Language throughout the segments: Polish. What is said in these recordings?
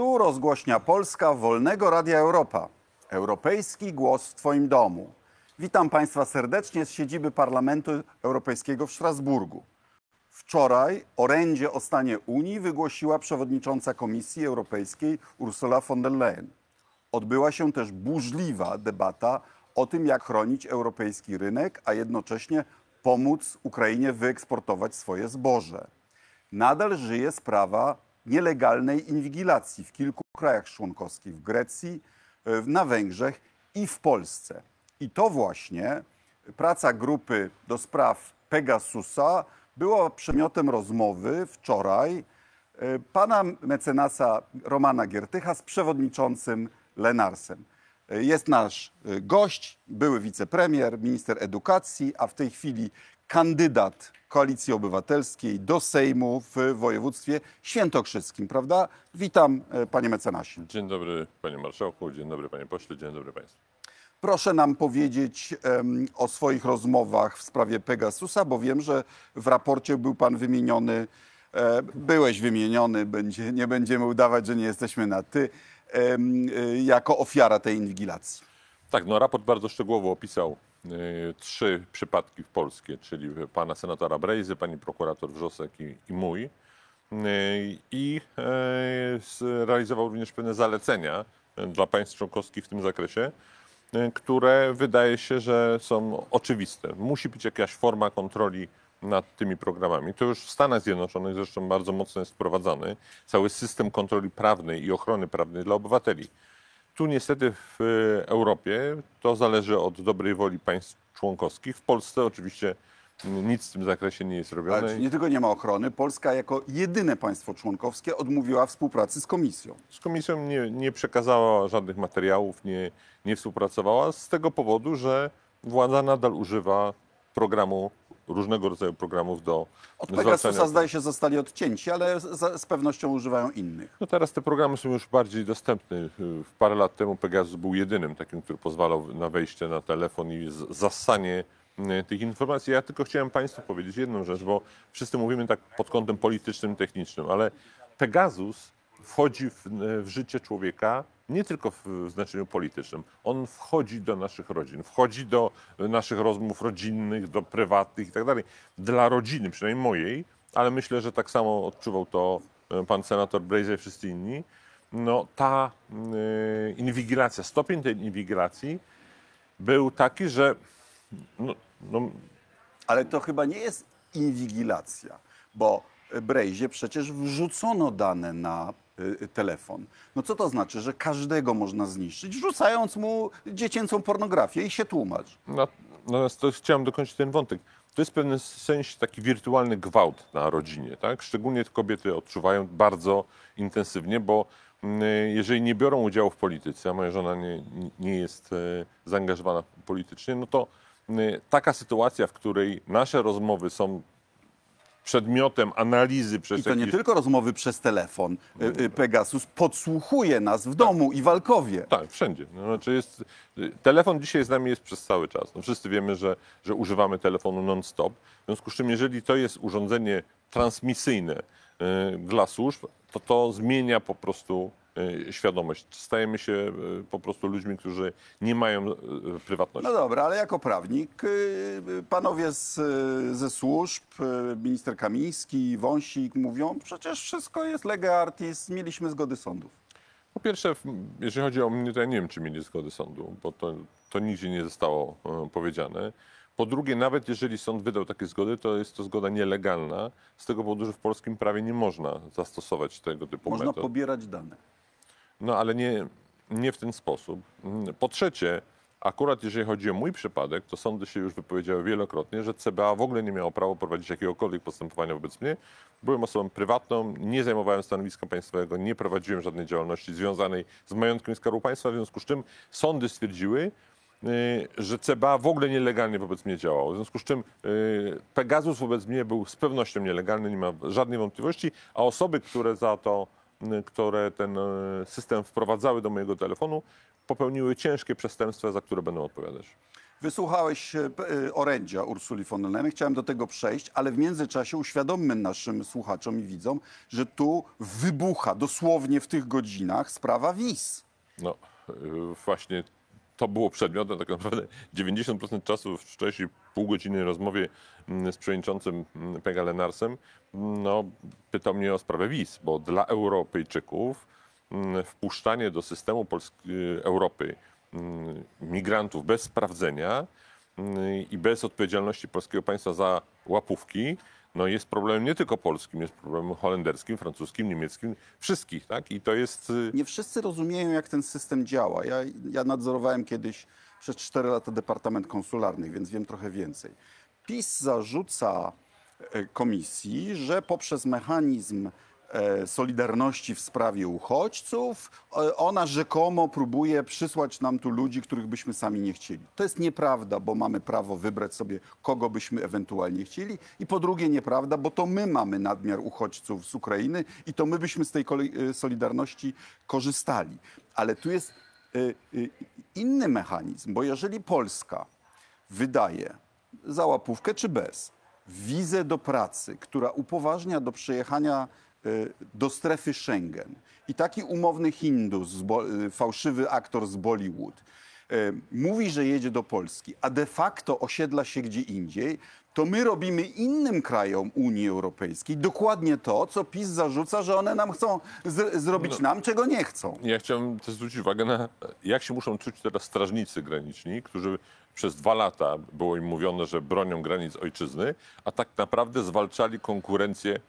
Tu rozgłośnia Polska Wolnego Radia Europa. Europejski głos w Twoim domu. Witam Państwa serdecznie z siedziby Parlamentu Europejskiego w Strasburgu. Wczoraj orędzie o stanie Unii wygłosiła przewodnicząca Komisji Europejskiej Ursula von der Leyen. Odbyła się też burzliwa debata o tym, jak chronić europejski rynek, a jednocześnie pomóc Ukrainie wyeksportować swoje zboże. Nadal żyje sprawa nielegalnej inwigilacji w kilku krajach członkowskich w Grecji, y, na Węgrzech i w Polsce. I to właśnie praca grupy do spraw Pegasusa była przedmiotem rozmowy wczoraj y, pana mecenasa Romana Giertycha z przewodniczącym Lenarsem. Y, Jest nasz gość, były wicepremier, minister edukacji, a w tej chwili kandydat Koalicji Obywatelskiej do Sejmu w województwie świętokrzyskim, prawda? Witam, y, panie mecenasie. Dzień dobry panie marszałku, dzień dobry panie pośle, dzień dobry państwu. Proszę nam powiedzieć em, o swoich rozmowach w sprawie Pegasusa, bo wiem, że w raporcie był pan wymieniony, e, byłeś wymieniony, będzie, nie będziemy udawać, że nie jesteśmy na ty, y, jako ofiara tej inwigilacji. Tak, no raport bardzo szczegółowo opisał trzy przypadki w Polskie, czyli pana senatora Brejzy, pani prokurator Wrzosek i, i mój. Y, I y, zrealizował również pewne zalecenia y, dla państw członkowskich w tym zakresie, y, które wydaje się, że są oczywiste. Musi być jakaś forma kontroli nad tymi programami. To już w Stanach Zjednoczonych zresztą bardzo mocno jest wprowadzany cały system kontroli prawnej i ochrony prawnej dla obywateli. Tu niestety w e, Europie to zależy od dobrej woli państw członkowskich. W Polsce oczywiście nic w tym zakresie nie jest Ale robione. nie tylko nie ma ochrony, Polska jako jedyne państwo członkowskie odmówiła współpracy z komisją. Z komisją nie, nie przekazała żadnych materiałów, nie, nie współpracowała z tego powodu, że władza nadal używa programu, różnego rodzaju programów do Od Pegasusa zdaje się zostali odcięci, ale z, z pewnością używają innych. No teraz te programy są już bardziej dostępne. Y, Parę lat temu Pegasus był jedynym takim, który pozwalał na wejście na telefon i z- zassanie y, tych informacji. Ja tylko chciałem Państwu powiedzieć jedną rzecz, bo wszyscy mówimy tak pod kątem politycznym, technicznym, ale Pegasus wchodzi w, w życie człowieka nie tylko w znaczeniu politycznym. On wchodzi do naszych rodzin, wchodzi do naszych rozmów rodzinnych, do prywatnych i tak dalej. Dla rodziny, przynajmniej mojej, ale myślę, że tak samo odczuwał to e, pan senator Brejza i wszyscy inni. No ta y, inwigilacja, stopień tej inwigilacji był taki, że no, no, Ale to chyba nie jest inwigilacja, bo Brejzie przecież wrzucono dane na telefon. No co to znaczy, że każdego można zniszczyć, wrzucając mu dziecięcą pornografię i się tłumacz. No, natomiast to chciałem dokończyć ten wątek. To jest w pewnym sensie taki wirtualny gwałt na rodzinie, tak? Szczególnie kobiety odczuwają bardzo intensywnie, bo mm, jeżeli nie biorą udziału w polityce, a moja żona nie, nie jest e, zaangażowana politycznie, no to mm, taka sytuacja, w której nasze rozmowy są przedmiotem analizy przez I to nie jakieś- tylko rozmowy przez telefon. Y, y, Pegasus podsłuchuje nas w domu i w Alkowie. Tak, wszędzie. No, znaczy jest, y, telefon dzisiaj z nami jest przez cały czas. No, wszyscy wiemy, że, że używamy telefonu non-stop. W związku z czym, jeżeli to jest urządzenie transmisyjne y, dla służb, to to zmienia po prostu świadomość. Stajemy się y, po prostu ludźmi, którzy nie mają y, prywatności. No dobra, ale jako prawnik, y, y, panowie z, y, ze służb, y, minister Kamiński, Wąsik mówią, przecież wszystko jest lega artis, mieliśmy zgody sądów. Po pierwsze, jeżeli chodzi o mnie, to ja nie wiem, czy mieli zgody sądu, bo to, to nigdzie nie zostało powiedziane. Po drugie, nawet jeżeli sąd wydał takie zgody, to jest to zgoda nielegalna, z tego powodu, że w polskim prawie nie można zastosować tego typu Można metod. pobierać dane. No ale nie, nie w ten sposób. Po trzecie, akurat jeżeli chodzi o mój przypadek, to sądy się już wypowiedziały wielokrotnie, że CBA w ogóle nie miało prawa prowadzić jakiegokolwiek postępowania wobec mnie. Byłem osobą prywatną, nie zajmowałem stanowiska państwowego, nie prowadziłem żadnej działalności związanej z majątkiem Skarbu Państwa, w związku z czym sądy stwierdziły, y, że CBA w ogóle nielegalnie wobec mnie działało. W związku z czym y, Pegasus wobec mnie był z pewnością nielegalny, nie ma żadnej wątpliwości, a osoby, które za to, które ten y, system wprowadzały do mojego telefonu, popełniły ciężkie przestępstwa, za które będą odpowiadać. Wysłuchałeś e, e, orędzia Ursuli von Leyen. Chciałem do tego przejść, ale w międzyczasie uświadommy naszym słuchaczom i widzom, że tu wybucha dosłownie w tych godzinach sprawa wiz. No właśnie to było przedmiotem tak naprawdę 90% czasu w wcześniej półgodzinnej rozmowie mm, z przewodniczącym mm, Pega Lenarsem no, pytał mnie o sprawę wiz, bo dla Europejczyków mm, wpuszczanie do systemu Polski, y, Europy migrantów bez sprawdzenia i bez odpowiedzialności polskiego państwa za łapówki, no jest problemem nie tylko polskim, jest problemem holenderskim, francuskim, niemieckim, wszystkich, tak? I to jest y, Nie wszyscy rozumieją, jak ten system działa. Ja, ja nadzorowałem kiedyś przez 4 lata Departament Konsularny, więc wiem trochę więcej. PiS zarzuca e, komisji, że poprzez mechanizm solidarności w sprawie uchodźców e, ona rzekomo próbuje przysłać nam tu ludzi, których byśmy sami nie chcieli. To jest nieprawda, bo mamy prawo wybrać sobie, kogo byśmy ewentualnie chcieli. I po drugie nieprawda, bo to my mamy nadmiar uchodźców z Ukrainy i to my byśmy z tej e, solidarności korzystali. Ale tu jest e, e, inny mechanizm, bo jeżeli Polska wydaje za łapówkę czy bez wizę do pracy, która upoważnia do przyjechania y, do strefy Schengen i taki umowny Hindus, y, fałszywy aktor z Bollywood, y, mówi, że jedzie do Polski, a de facto osiedla się gdzie indziej, to my robimy innym krajom Unii Europejskiej dokładnie to, co PiS zarzuca, że one nam chcą zrobić nam, czego nie chcą. Ja chciałem też zwrócić uwagę na, jak się muszą czuć teraz strażnicy graniczni, którzy przez dwa lata było im mówione, że bronią granic ojczyzny, a tak naprawdę zwalczali konkurencję, e,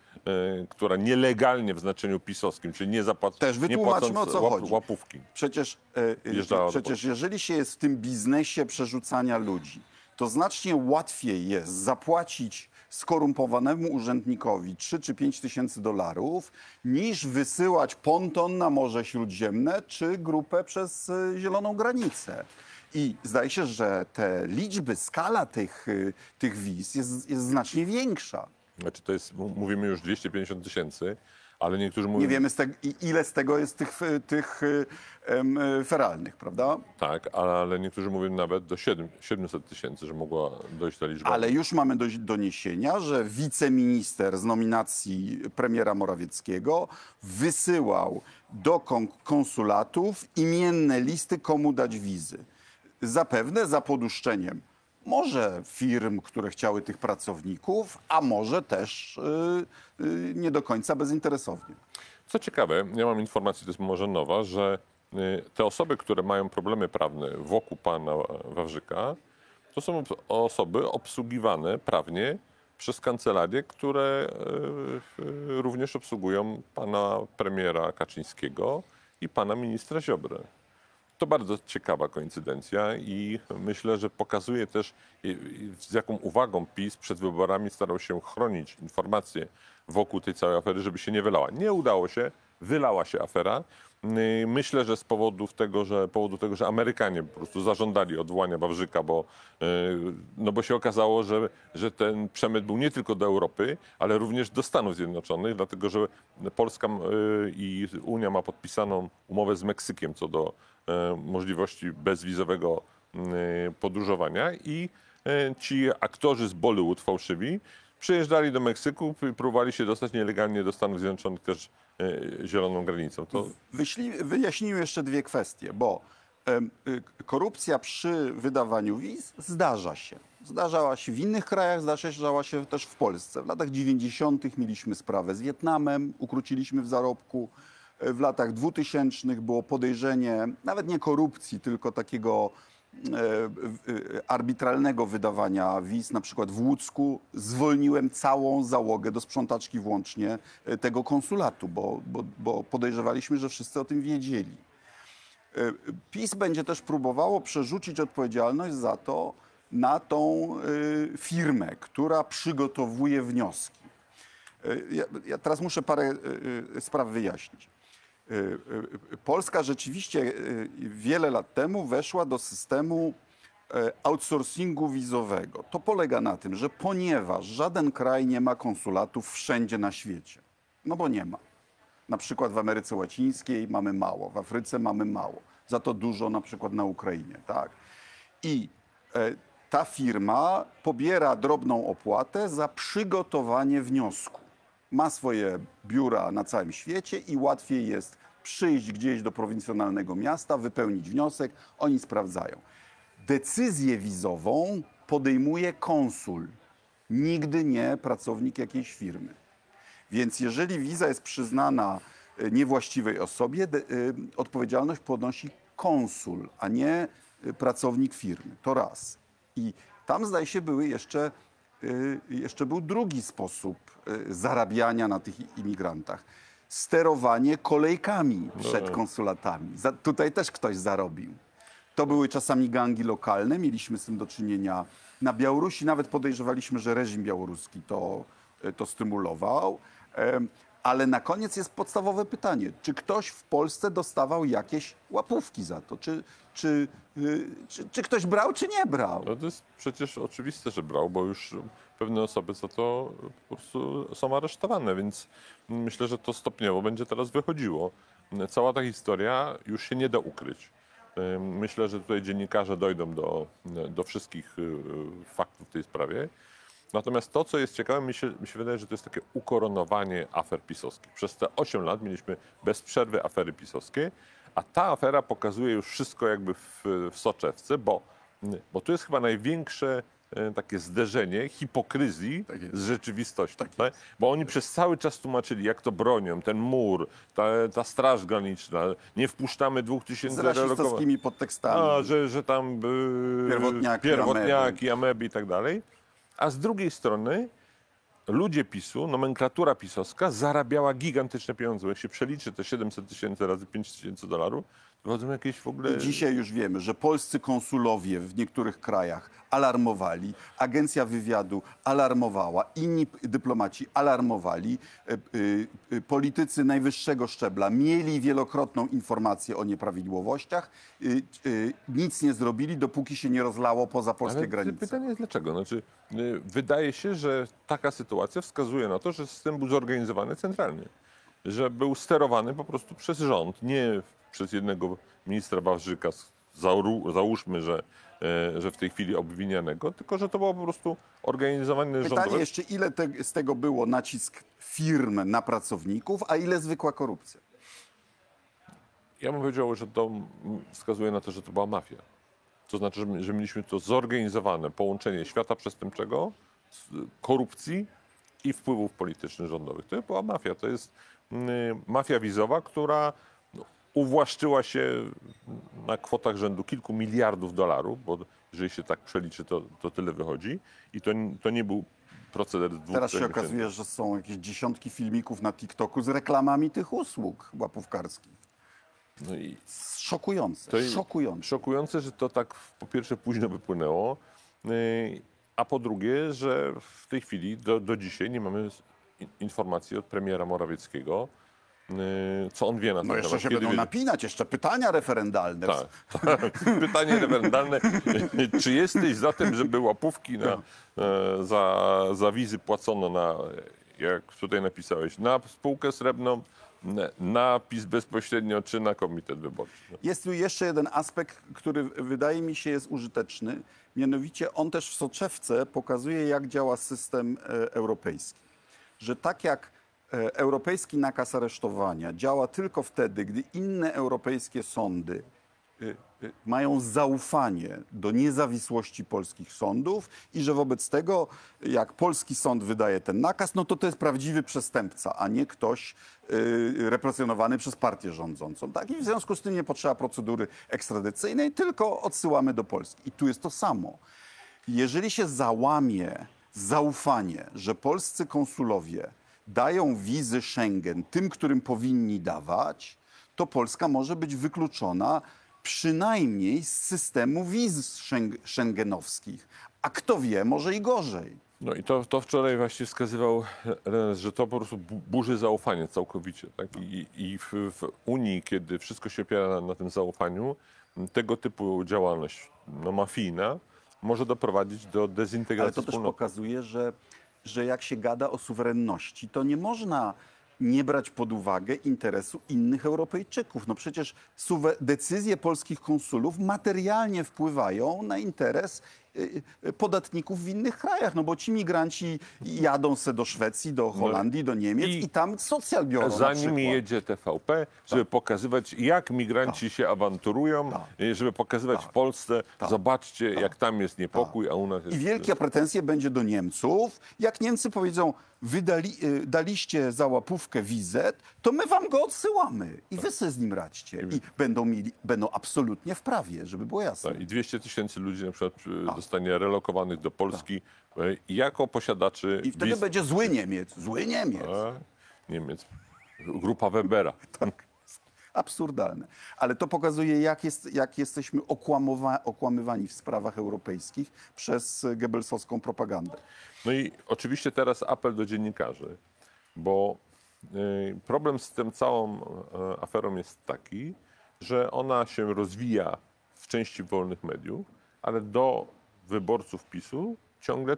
która nielegalnie w znaczeniu pisowskim, czyli nie zapłacą Też nie wytłumaczmy, płacąc o co chodzi. łapówki. Przecież, e, e, Wjeżdżała do przecież Polski. jeżeli się jest w tym biznesie przerzucania ludzi, to znacznie łatwiej jest zapłacić skorumpowanemu urzędnikowi 3 czy 5 tysięcy dolarów, niż wysyłać ponton na Morze Śródziemne czy grupę przez e, zieloną granicę. I zdaje się, że te liczby, skala tych, e, tych wiz jest, jest znacznie większa. Znaczy to jest, mówimy już 250 tysięcy, ale niektórzy mówią, Nie wiemy, z ile z tego jest tych, e, tych e, em, feralnych, prawda? tak, ale niektórzy mówią nawet do 7, 700 tysięcy, że mogła dojść ta liczba. Ale już mamy dość doniesienia, że wiceminister z nominacji premiera Morawieckiego wysyłał do kon- konsulatów imienne listy, komu dać wizy. Zapewne za poduszczeniem może firm, które chciały tych pracowników, a może też y, y, nie do końca bezinteresownie. Co ciekawe, ja mam informację, to jest może nowa, że y, te osoby, które mają problemy prawne wokół pana Wawrzyka, to są osoby obsługiwane prawnie przez kancelarię, które y, y, również obsługują pana premiera Kaczyńskiego i pana ministra Ziobrę. To bardzo ciekawa koincydencja i myślę, że pokazuje też, z jaką uwagą PiS przed wyborami starał się chronić informacje wokół tej całej afery, żeby się nie wylała. Nie udało się, wylała się afera. Yy, Myślę, że z powodów tego, że, powodu tego, że Amerykanie po prostu zażądali odwołania Wawrzyka, bo, yy, no bo się okazało, że, że ten przemyt był nie tylko do Europy, ale również do Stanów Zjednoczonych, dlatego że Polska yy, i Unia ma podpisaną umowę z Meksykiem co do możliwości bezwizowego podróżowania i ci aktorzy z Bollywood fałszywi przyjeżdżali do Meksyku próbowali się dostać nielegalnie do Stanów Zjednoczonych też zieloną granicą. To Wyśli, wyjaśnijmy jeszcze dwie kwestie, bo y, korupcja przy wydawaniu wiz zdarza się. Zdarzała się w innych krajach, zdarzała się też w Polsce. W latach 90. mieliśmy sprawę z Wietnamem, ukróciliśmy w zarobku. E, W latach 2000 było podejrzenie nawet nie korupcji, tylko takiego e, e, arbitralnego wydawania wiz, na przykład w Łódzku, zwolniłem całą załogę do sprzątaczki włącznie e, tego konsulatu, bo, bo, bo podejrzewaliśmy, że wszyscy o tym wiedzieli. E, PiS będzie też próbowało przerzucić odpowiedzialność za to na tą e, firmę, która przygotowuje wnioski. E, Ja, ja teraz muszę parę e, e, spraw wyjaśnić. E, e, Polska rzeczywiście wiele lat temu weszła do systemu e, outsourcingu wizowego. To polega na tym, że ponieważ żaden kraj nie ma konsulatów wszędzie na świecie, no bo nie ma. Na przykład w Ameryce Łacińskiej mamy mało, w Afryce mamy mało, za to dużo na przykład na Ukrainie, tak? I E, Ta firma pobiera drobną opłatę za przygotowanie wniosku. Ma swoje biura na całym świecie i łatwiej jest przyjść gdzieś do prowincjonalnego miasta, wypełnić wniosek, oni sprawdzają. Decyzję wizową podejmuje konsul, nigdy nie pracownik jakiejś firmy. Więc jeżeli wiza jest przyznana e, niewłaściwej osobie, y, odpowiedzialność ponosi konsul, a nie y, pracownik firmy. To raz. I tam zdaje się były jeszcze, jeszcze był drugi sposób y, zarabiania na tych imigrantach. Sterowanie kolejkami przed konsulatami. Za, tutaj też ktoś zarobił. To były czasami gangi lokalne, mieliśmy z tym do czynienia na Białorusi. Nawet podejrzewaliśmy, że reżim białoruski to, to stymulował. Ale na koniec jest podstawowe pytanie, czy ktoś w Polsce dostawał jakieś łapówki za to? Czy, czy, y, czy, czy ktoś brał, czy nie brał? No to jest przecież oczywiste, że brał, bo już pewne osoby za to po prostu są aresztowane, więc myślę, że to stopniowo będzie teraz wychodziło. Cała ta historia już się nie da ukryć. Myślę, że tutaj dziennikarze dojdą do, do wszystkich y, faktów w tej sprawie. Natomiast to, co jest ciekawe, mi się, mi się wydaje, że to jest takie ukoronowanie afer pisowskich. Przez te 8 lat mieliśmy bez przerwy afery pisowskie, a ta afera pokazuje już wszystko jakby w, w soczewce, bo, bo tu jest chyba największe e, takie zderzenie hipokryzji Tak z rzeczywistością. tak? Bo oni przez cały czas tłumaczyli, jak to bronią, ten mur, ta, ta straż graniczna, nie wpuszczamy dwóch Z tysięcy relokowanych. rasistowskimi podtekstami. A, że, że tam y, Pierwotniaki, pierwotniaki ameby i tak dalej. A z drugiej strony ludzie PiSu, nomenklatura pisowska zarabiała gigantyczne pieniądze. Jak się przeliczy te 700 tysięcy razy 5 tysięcy dolarów, jakieś w ogóle... I dzisiaj już wiemy, że polscy konsulowie w niektórych krajach alarmowali, agencja wywiadu alarmowała, inni dyplomaci alarmowali, e, y, politycy najwyższego szczebla mieli wielokrotną informację o nieprawidłowościach, y, y, nic nie zrobili, dopóki się nie rozlało poza polskie Ale granice. pytanie jest dlaczego? Znaczy, y, wydaje się, że taka sytuacja wskazuje na to, że system był zorganizowany centralnie. Że był sterowany po prostu przez rząd, nie przez jednego ministra Wawrzyka, załóżmy, że, e, że w tej chwili obwinianego, tylko że to było po prostu organizowane Pytanie rządowe. jeszcze, ile te, z tego było nacisk firm na pracowników, a ile zwykła korupcja? Ja bym powiedział, że to wskazuje na to, że to była mafia. To znaczy, że, my- że mieliśmy to zorganizowane połączenie świata przestępczego, korupcji i wpływów politycznych rządowych. To była mafia. To jest mm, mafia wizowa, która uwłaszczyła się na kwotach rzędu kilku miliardów dolarów, bo jeżeli się tak przeliczy, to, to tyle wychodzi. I to, to nie był proceder dwóch, Teraz się okazuje, że są jakieś dziesiątki filmików na TikToku z reklamami tych usług łapówkarskich. No i Szokujące, To szokujące. Szokujące, że to tak po pierwsze późno wypłynęło, yy, a po drugie, że w tej chwili do, do dzisiaj nie mamy informacji od premiera Morawieckiego, yy, co on wie na ten No jeszcze temat. się Kiedy będą napinać, jeszcze pytania referendalne. tak, tak. Pytanie referendalne. Czy jesteś za tym, żeby łapówki na, e, za, za wizy płacono na, jak tutaj napisałeś, na spółkę srebrną, na- na PiS bezpośrednio, czy na komitet wyborczy? Jest tu jeszcze jeden aspekt, który wydaje mi się jest użyteczny. Mianowicie on też w soczewce pokazuje, jak działa system e, europejski. Że tak jak europejski nakaz aresztowania działa tylko wtedy, gdy inne europejskie sądy y, y, mają zaufanie do niezawisłości polskich sądów i że wobec tego, jak polski sąd wydaje ten nakaz, no to to jest prawdziwy przestępca, a nie ktoś represjonowany przez partię rządzącą. Tak? I w związku z tym nie potrzeba procedury ekstradycyjnej, tylko odsyłamy do Polski. I tu jest to samo. Jeżeli się załamie zaufanie, że polscy konsulowie dają wizy Schengen tym, którym powinni dawać, to Polska może być wykluczona przynajmniej z systemu wiz szeng- szengenowskich. A kto wie, może i gorzej. No i to, to wczoraj właśnie wskazywał Renes, że to po prostu bu- burzy zaufanie całkowicie. Tak? I, i w, w Unii, kiedy wszystko się opiera na, na tym zaufaniu, tego typu działalność no, mafijna może doprowadzić do dezintegracji Ale to też wspólnoty. pokazuje, że, że jak się gada o suwerenności, to nie można nie brać pod uwagę interesu innych Europejczyków. No przecież decyzje polskich konsulów materialnie wpływają na interes podatników w innych krajach, no bo ci migranci jadą se do Szwecji, do Holandii, do Niemiec i, i tam socjal biorą na Za przykład. nimi jedzie TVP, żeby pokazywać, jak migranci się awanturują, Tak. i żeby pokazywać w Polsce, zobaczcie, jak tam jest niepokój, a u nas I jest... wielkie pretensje będzie do Niemców. Jak Niemcy powiedzą, wy dali, y, daliście za łapówkę wizet, to my wam go odsyłamy i wy se z nim radźcie. I będą, mieli, będą absolutnie w prawie, żeby było jasne. Tak, I 200 tysięcy ludzi na przykład y, zostanie relokowanych do Polski y, jako posiadaczy I wtedy wiz będzie zły Niemiec, zły Niemiec. Niemiec. Grupa Webera. Tak. Absurdalne. Ale to pokazuje, jak, jest, jak jesteśmy okłamowa- okłamywani w sprawach europejskich przez e, Goebbelsowską propagandę. No i oczywiście teraz apel do dziennikarzy, bo y, problem z tym całą y, aferą jest taki, że ona się rozwija w części wolnych mediów, ale do wyborców PiSu ciągle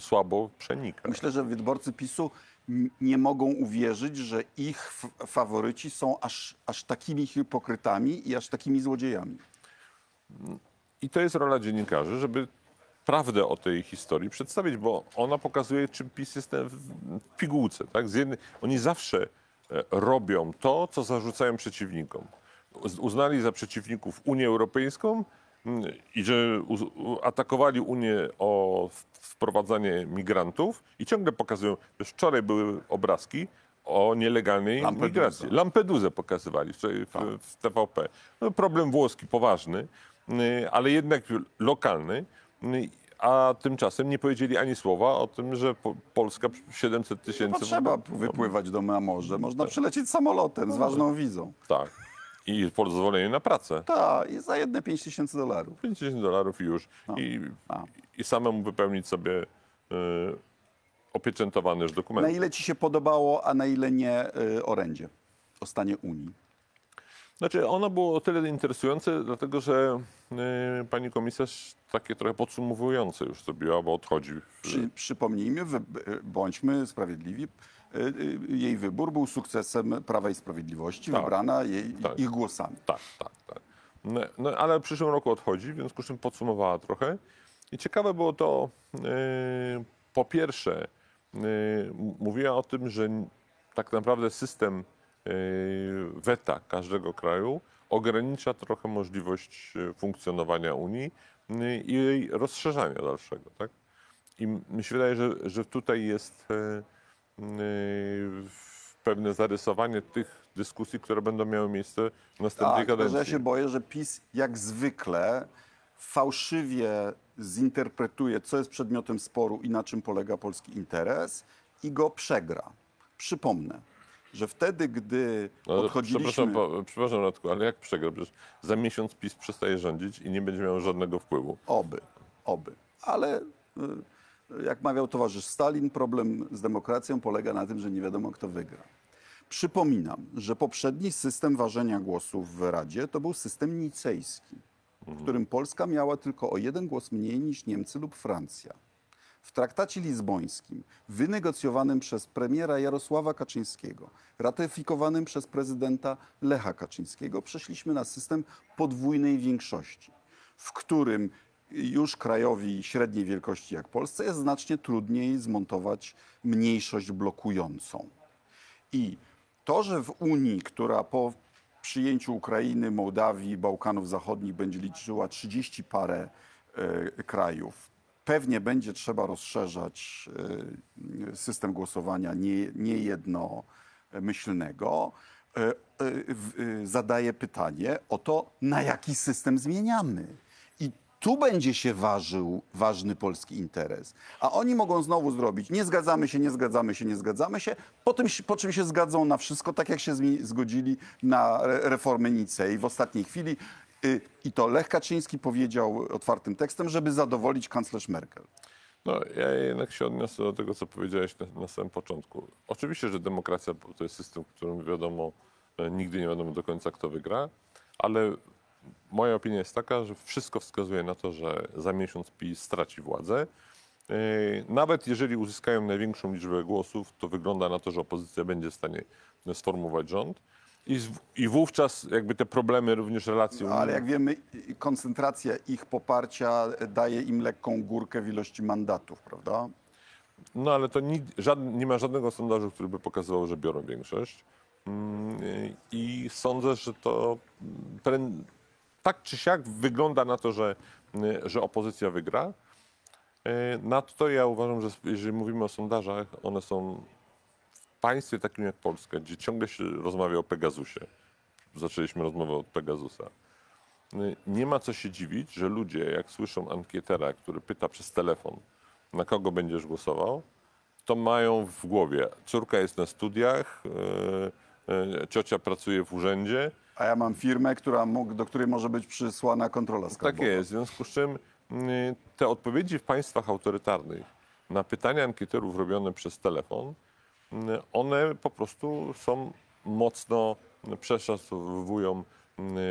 słabo przenika. Myślę, że wyborcy PiSu nie mogą uwierzyć, że ich faworyci są aż, aż takimi hipokrytami i aż takimi złodziejami. I to jest rola dziennikarzy, żeby prawdę o tej historii przedstawić, bo ona pokazuje, czym PiS jest w pigułce. Tak? Z jednej, oni zawsze e, robią to, co zarzucają przeciwnikom. Uz- Uznali za przeciwników Unię Europejską i że u- atakowali Unię o wprowadzanie migrantów i ciągle pokazują, że wczoraj były obrazki o nielegalnej Lampedusa. migracji. Lampedusę pokazywali wczoraj w, w TVP. No, problem włoski poważny, y, ale jednak lokalny. y, A tymczasem nie powiedzieli ani słowa o tym, że po, Polska 700 Nie tysięcy... potrzeba wypływać do na morze. Można przylecieć samolotem z ważną wizą. Tak. I pozwolenie na pracę. Tak, i za jedne 5 tysięcy dolarów. 50 dolarów i już. I, A. I samemu wypełnić sobie y, opieczętowany już dokument. Na ile ci się podobało, a na ile nie y, orędzie o stanie Unii? Znaczy, ono było o tyle interesujące, dlatego że y, pani komisarz takie trochę podsumowujące już zrobiła, bo odchodzi. Przy, przypomnijmy, wy, y, bądźmy sprawiedliwi, jej wybór był sukcesem Prawa i Sprawiedliwości, Tak. wybrana jej, Tak. ich głosami. Tak, tak, tak. No, no, ale w przyszłym roku odchodzi, w związku z czym podsumowała trochę. I ciekawe było to, yy, po pierwsze, yy, mówiła o tym, że tak naprawdę system yy, weta każdego kraju ogranicza trochę możliwość yy, funkcjonowania Unii yy, i jej rozszerzania dalszego. Tak? I mi się wydaje, że, że tutaj jest yy, pewne zarysowanie tych dyskusji, które będą miały miejsce w następnej Tak, kadencji. ja się boję, że PiS jak zwykle fałszywie zinterpretuje, co jest przedmiotem sporu i na czym polega polski interes i go przegra. Przypomnę, że wtedy, gdy No, odchodziliśmy... Przepraszam, przepraszam Radku, ale jak przegra? Przecież za miesiąc PiS przestaje rządzić i nie będzie miał żadnego wpływu. Oby, oby. Ale y, jak mawiał towarzysz Stalin, problem z demokracją polega na tym, że nie wiadomo, kto wygra. Przypominam, że poprzedni system ważenia głosów w Radzie to był system nicejski, w którym Polska miała tylko o jeden głos mniej niż Niemcy lub Francja. W traktacie lizbońskim, wynegocjowanym przez premiera Jarosława Kaczyńskiego, ratyfikowanym przez prezydenta Lecha Kaczyńskiego, przeszliśmy na system podwójnej większości, w którym już krajowi średniej wielkości jak Polsce jest znacznie trudniej zmontować mniejszość blokującą. I to, że w Unii, która po przyjęciu Ukrainy, Mołdawii, Bałkanów Zachodnich będzie liczyła 30 parę e, krajów, pewnie będzie trzeba rozszerzać e, system głosowania nie, niejednomyślnego, w- e, zadaje pytanie o to, na jaki system zmieniamy. Tu będzie się ważył ważny polski interes. A oni mogą znowu zrobić, nie zgadzamy się, nie zgadzamy się, nie zgadzamy się, po, tym, po czym się zgadzą na wszystko, tak jak się zgodzili na re- reformę Nicei w ostatniej chwili. Y, I to Lech Kaczyński powiedział otwartym tekstem, żeby zadowolić kanclerz Merkel. No, ja jednak się odniosę do tego, co powiedziałeś na, na samym początku. Oczywiście, że demokracja to jest system, w którym wiadomo, e, nigdy nie wiadomo do końca, kto wygra, ale moja opinia jest taka, że wszystko wskazuje na to, że za miesiąc PiS straci władzę E, Nawet jeżeli uzyskają największą liczbę głosów, to wygląda na to, że opozycja będzie w stanie sformułować rząd. I, z- I wówczas jakby te problemy również relacji Ale jak wiemy, koncentracja ich poparcia daje im lekką górkę w ilości mandatów, prawda? No ale to ni, żadn, nie ma żadnego sondażu, który by pokazywał, że biorą większość. Mm, I sądzę, że to tak czy siak wygląda na to, że, y, że opozycja wygra. Y, Nadto ja uważam, że jeżeli mówimy o sondażach, one są w państwie takim jak Polska, gdzie ciągle się rozmawia o Pegasusie. Zaczęliśmy rozmowę od Pegasusa. Y, Nie ma co się dziwić, że ludzie, jak słyszą ankietera, który pyta przez telefon, na kogo będziesz głosował, to mają w głowie. Córka jest na studiach, ciocia pracuje w urzędzie. A ja mam firmę, która mógł, do której może być przysłana kontrola Tak skarbowa. jest. W związku z czym y, te odpowiedzi w państwach autorytarnych na pytania ankieterów robione przez telefon, y, one po prostu są mocno przeszacowują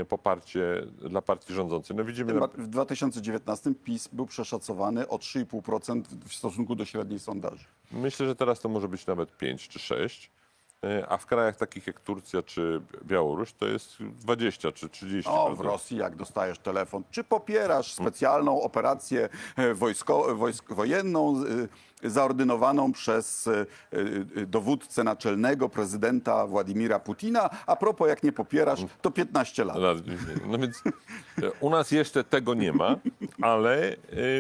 y, poparcie dla partii rządzącej. No widzimy, na, W 2019 PiS był przeszacowany o 3,5% w stosunku do średniej sondaży. Myślę, że teraz to może być nawet 5 czy 6, e, a w krajach takich jak Turcja czy Białoruś to jest 20 czy 30. O, w Rosji jak dostajesz telefon, czy popierasz specjalną operację e, wojsko, wojsk, wojenną e, zaordynowaną przez e, e, dowódcę naczelnego prezydenta Władimira Putina, a propos jak nie popierasz, to 15 lat. No, no więc e, u nas jeszcze tego nie ma, ale e,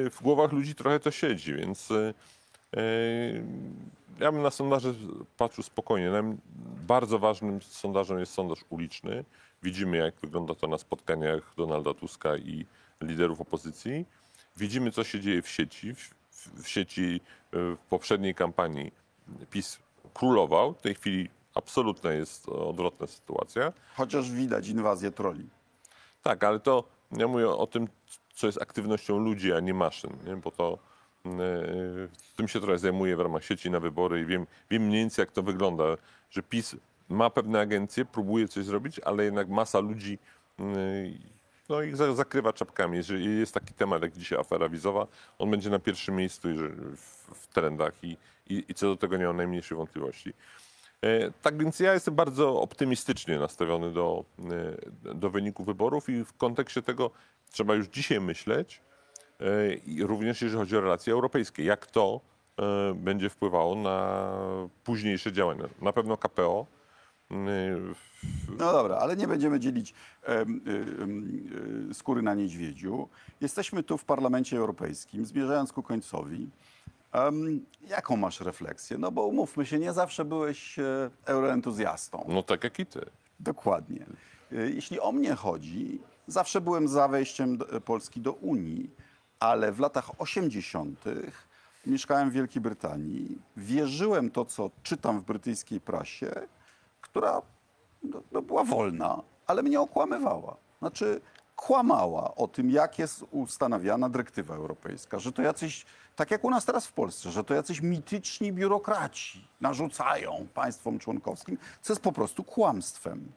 w głowach ludzi trochę to siedzi, więc e, e, ja bym na sondaże patrzył spokojnie. Bardzo ważnym sondażem jest sondaż uliczny. Widzimy, jak wygląda to na spotkaniach Donalda Tuska i liderów opozycji. Widzimy, co się dzieje w sieci. W, sieci e, w poprzedniej kampanii PiS królował. W tej chwili absolutna jest odwrotna sytuacja. Chociaż widać inwazję troli. Tak, ale to ja mówię o tym, co jest aktywnością ludzi, a nie maszyn, nie? bo to yy, tym się trochę zajmuję w ramach sieci na wybory i wiem, wiem mniej więcej, jak to wygląda, że PiS ma pewne agencje, próbuje coś zrobić, ale jednak masa ludzi yy, no, ich za- zakrywa czapkami. Jeżeli jest taki temat jak dzisiaj afera wizowa, on będzie na pierwszym miejscu w, trendach i, i, i co do tego nie mam najmniejszej wątpliwości. E, Tak więc ja jestem bardzo optymistycznie nastawiony do, e, do wyniku wyborów i w kontekście tego trzeba już dzisiaj myśleć, e, również jeżeli chodzi o relacje europejskie, jak to e, będzie wpływało na późniejsze działania. Na pewno KPO. e, No dobra, ale nie będziemy dzielić skóry na niedźwiedziu. Jesteśmy tu w Parlamencie Europejskim, zmierzając ku końcowi. Em, jaką masz refleksję? No bo umówmy się, nie zawsze byłeś e, euroentuzjastą. No tak jak i ty. Dokładnie. Y, Jeśli o mnie chodzi, zawsze byłem za wejściem do, Polski do Unii, ale w latach 80. mieszkałem w Wielkiej Brytanii. Wierzyłem to, co czytam w brytyjskiej prasie, która no, no, była wolna, ale mnie okłamywała. Znaczy, kłamała o tym, jak jest ustanawiana dyrektywa europejska, że to jacyś, tak jak u nas teraz w Polsce, że to jacyś mityczni biurokraci narzucają państwom członkowskim, co jest po prostu kłamstwem.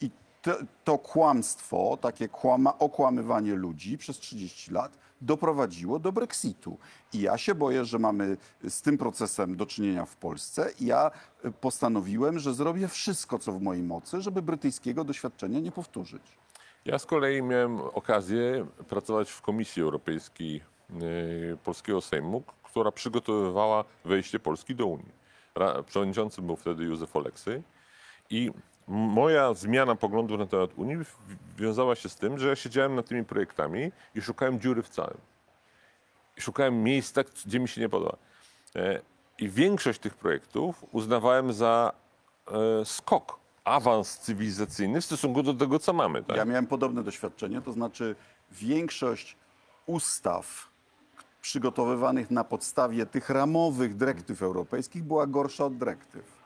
I to, to kłamstwo, takie kłama, okłamywanie ludzi przez 30 lat doprowadziło do Brexitu. I ja się boję, że mamy z tym procesem do czynienia w Polsce. I ja y, postanowiłem, że zrobię wszystko, co w mojej mocy, żeby brytyjskiego doświadczenia nie powtórzyć. Ja z kolei miałem okazję pracować w Komisji Europejskiej e, Polskiego Sejmu, która przygotowywała wejście Polski do Unii. Przewodniczącym był wtedy Józef Oleksy i moja zmiana poglądów na temat Unii wiązała się z tym, że ja siedziałem nad tymi projektami i szukałem dziury w całym. I szukałem miejsca, gdzie mi się nie podoba. E, I większość tych projektów uznawałem za e, skok, awans cywilizacyjny w stosunku do tego, co mamy. Tak? Ja miałem podobne doświadczenie, to znaczy większość ustaw przygotowywanych na podstawie tych ramowych dyrektyw europejskich była gorsza od dyrektyw.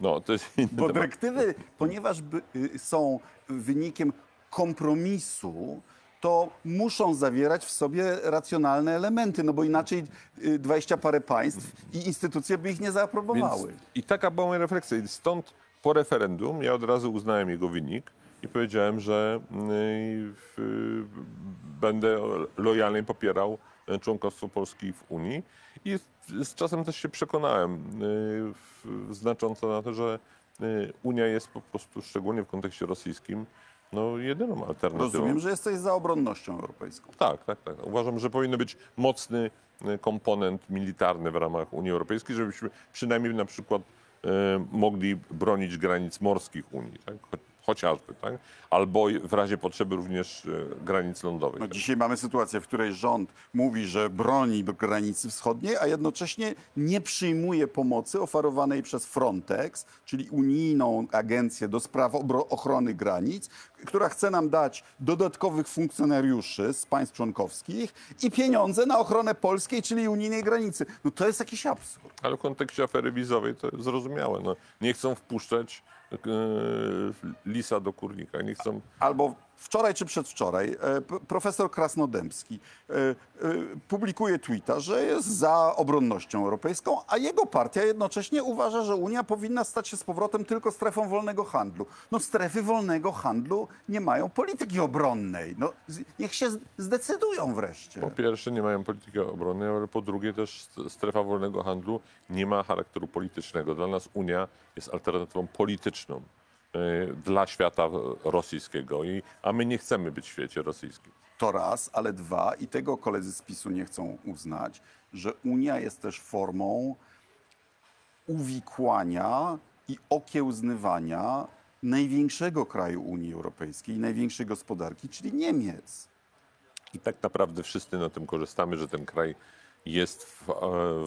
No, to jest inny Bo temat. dyrektywy, ponieważ by, y, są wynikiem kompromisu, to muszą zawierać w sobie racjonalne elementy, no bo inaczej y, dwadzieścia parę państw i instytucje by ich nie zaaprobowały. Więc I taka była moja refleksja. I stąd po referendum ja od razu uznałem jego wynik i powiedziałem, że y, w- będę lojalnie popierał e, członkostwo Polski w Unii. I z, czasem też się przekonałem w- znacząco na to, że e, Unia jest po prostu, szczególnie w kontekście rosyjskim, no, jedyną alternatywą. Rozumiem, że jesteś za obronnością europejską. Tak, tak, tak. Uważam, że powinien być mocny e, komponent militarny w ramach Unii Europejskiej, żebyśmy przynajmniej na przykład e, mogli bronić granic morskich Unii, tak? Cho- chociażby, tak? albo w razie potrzeby również e, granic lądowych. No, dzisiaj mamy sytuację, w której rząd mówi, że broni granicy wschodniej, a jednocześnie nie przyjmuje pomocy oferowanej przez Frontex, czyli unijną agencję do spraw ochrony granic, która chce nam dać dodatkowych funkcjonariuszy z państw członkowskich i pieniądze na ochronę polskiej, czyli unijnej granicy. No to jest jakiś absurd. Ale w kontekście afery wizowej to jest zrozumiałe. No, nie chcą wpuszczać e, lisa do kurnika, nie chcą albo wczoraj czy przedwczoraj e, profesor Krasnodębski e, e, publikuje tweeta, że jest za obronnością europejską, a jego partia jednocześnie uważa, że Unia powinna stać się z powrotem tylko strefą wolnego handlu. No strefy wolnego handlu nie mają polityki obronnej. No, niech się zdecydują wreszcie. Po pierwsze nie mają polityki obronnej, ale po drugie też st- strefa wolnego handlu nie ma charakteru politycznego. Dla nas Unia jest alternatywą polityczną dla świata rosyjskiego, i, a my nie chcemy być w świecie rosyjskim. To raz, ale dwa, i tego koledzy z PiSu nie chcą uznać, że Unia jest też formą uwikłania i okiełznywania największego kraju Unii Europejskiej, największej gospodarki, czyli Niemiec. I tak naprawdę wszyscy na tym korzystamy, że ten kraj jest w, e,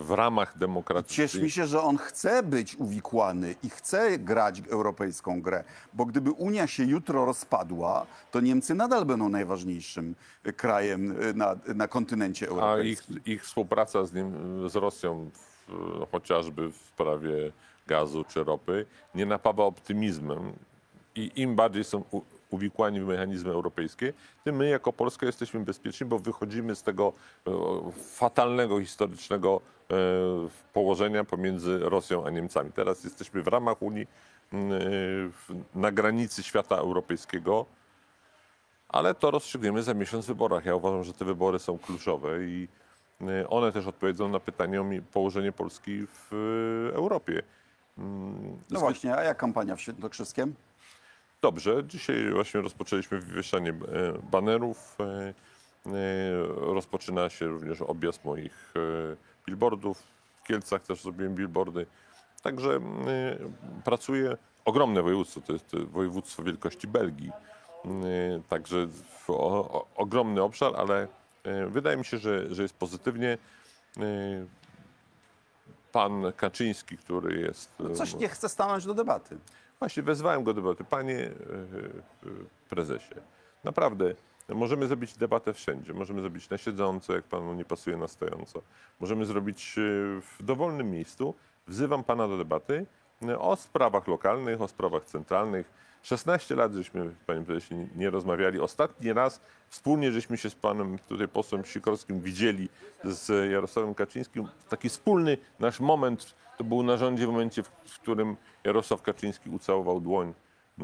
w ramach demokratycznych. Cieszmy się, że on chce być uwikłany i chce grać europejską grę, bo gdyby Unia się jutro rozpadła, to Niemcy nadal będą najważniejszym krajem y, na, na kontynencie A ich, europejskim. ich współpraca z, nim, z Rosją, w, chociażby w sprawie gazu czy ropy, nie napawa optymizmem. I im bardziej są u, uwikłani w mechanizmy europejskie, tym my jako Polska jesteśmy bezpieczni, bo wychodzimy z tego e, fatalnego, historycznego e, położenia pomiędzy Rosją a Niemcami. Teraz jesteśmy w ramach Unii, m, e, na granicy świata europejskiego. Ale to rozstrzygniemy za miesiąc w wyborach. Ja uważam, że te wybory są kluczowe i one też odpowiedzą na pytanie o położenie Polski w Europie. Mm, No właśnie, a jak kampania w Świętokrzyskiem? Dobrze, dzisiaj właśnie rozpoczęliśmy wywieszanie e, banerów. e, e, Rozpoczyna się również objazd moich billboardów. W Kielcach też zrobiłem billboardy. Także pracuję. Ogromne województwo, to jest województwo wielkości Belgii. Także w- o, o, ogromny obszar, ale wydaje mi się, że, że jest pozytywnie. Pan Kaczyński, który jest. e, Coś nie chce stanąć do debaty. Właśnie wezwałem go do debaty. Panie e, e, prezesie, naprawdę możemy zrobić debatę wszędzie. Możemy zrobić na siedząco, jak panu nie pasuje na stojąco. Możemy zrobić e, w dowolnym miejscu. Wzywam pana do debaty o sprawach lokalnych, o sprawach centralnych. 16 lat żeśmy, panie prezesie, nie rozmawiali. Ostatni raz wspólnie żeśmy się z panem tutaj posłem Sikorskim widzieli z Jarosławem Kaczyńskim. Taki wspólny nasz moment to był na rządzie w momencie, w, którym Jarosław Kaczyński ucałował dłoń e,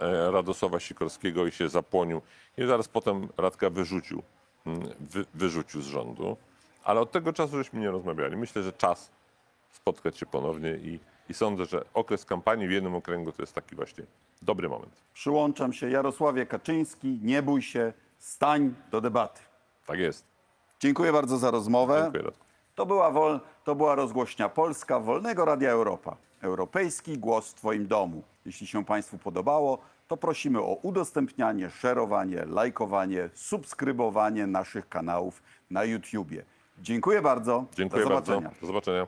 e, Radosława Sikorskiego i się zapłonił. I zaraz potem Radka wyrzucił, wy, wyrzucił z rządu. Ale od tego czasu żeśmy nie rozmawiali. Myślę, że czas spotkać się ponownie i, i sądzę, że okres kampanii w jednym okręgu to jest taki właśnie dobry moment. Przyłączam się. Jarosławie Kaczyński, nie bój się, stań do debaty. Tak jest. Dziękuję bardzo za rozmowę. Dziękuję. To była, wol, to była rozgłośnia Polska Wolnego Radia Europa. Europejski głos w Twoim domu. Jeśli się Państwu podobało, to prosimy o udostępnianie, szerowanie, lajkowanie, subskrybowanie naszych kanałów na YouTubie. Dziękuję bardzo. Dziękuję Do bardzo. zobaczenia. Do zobaczenia.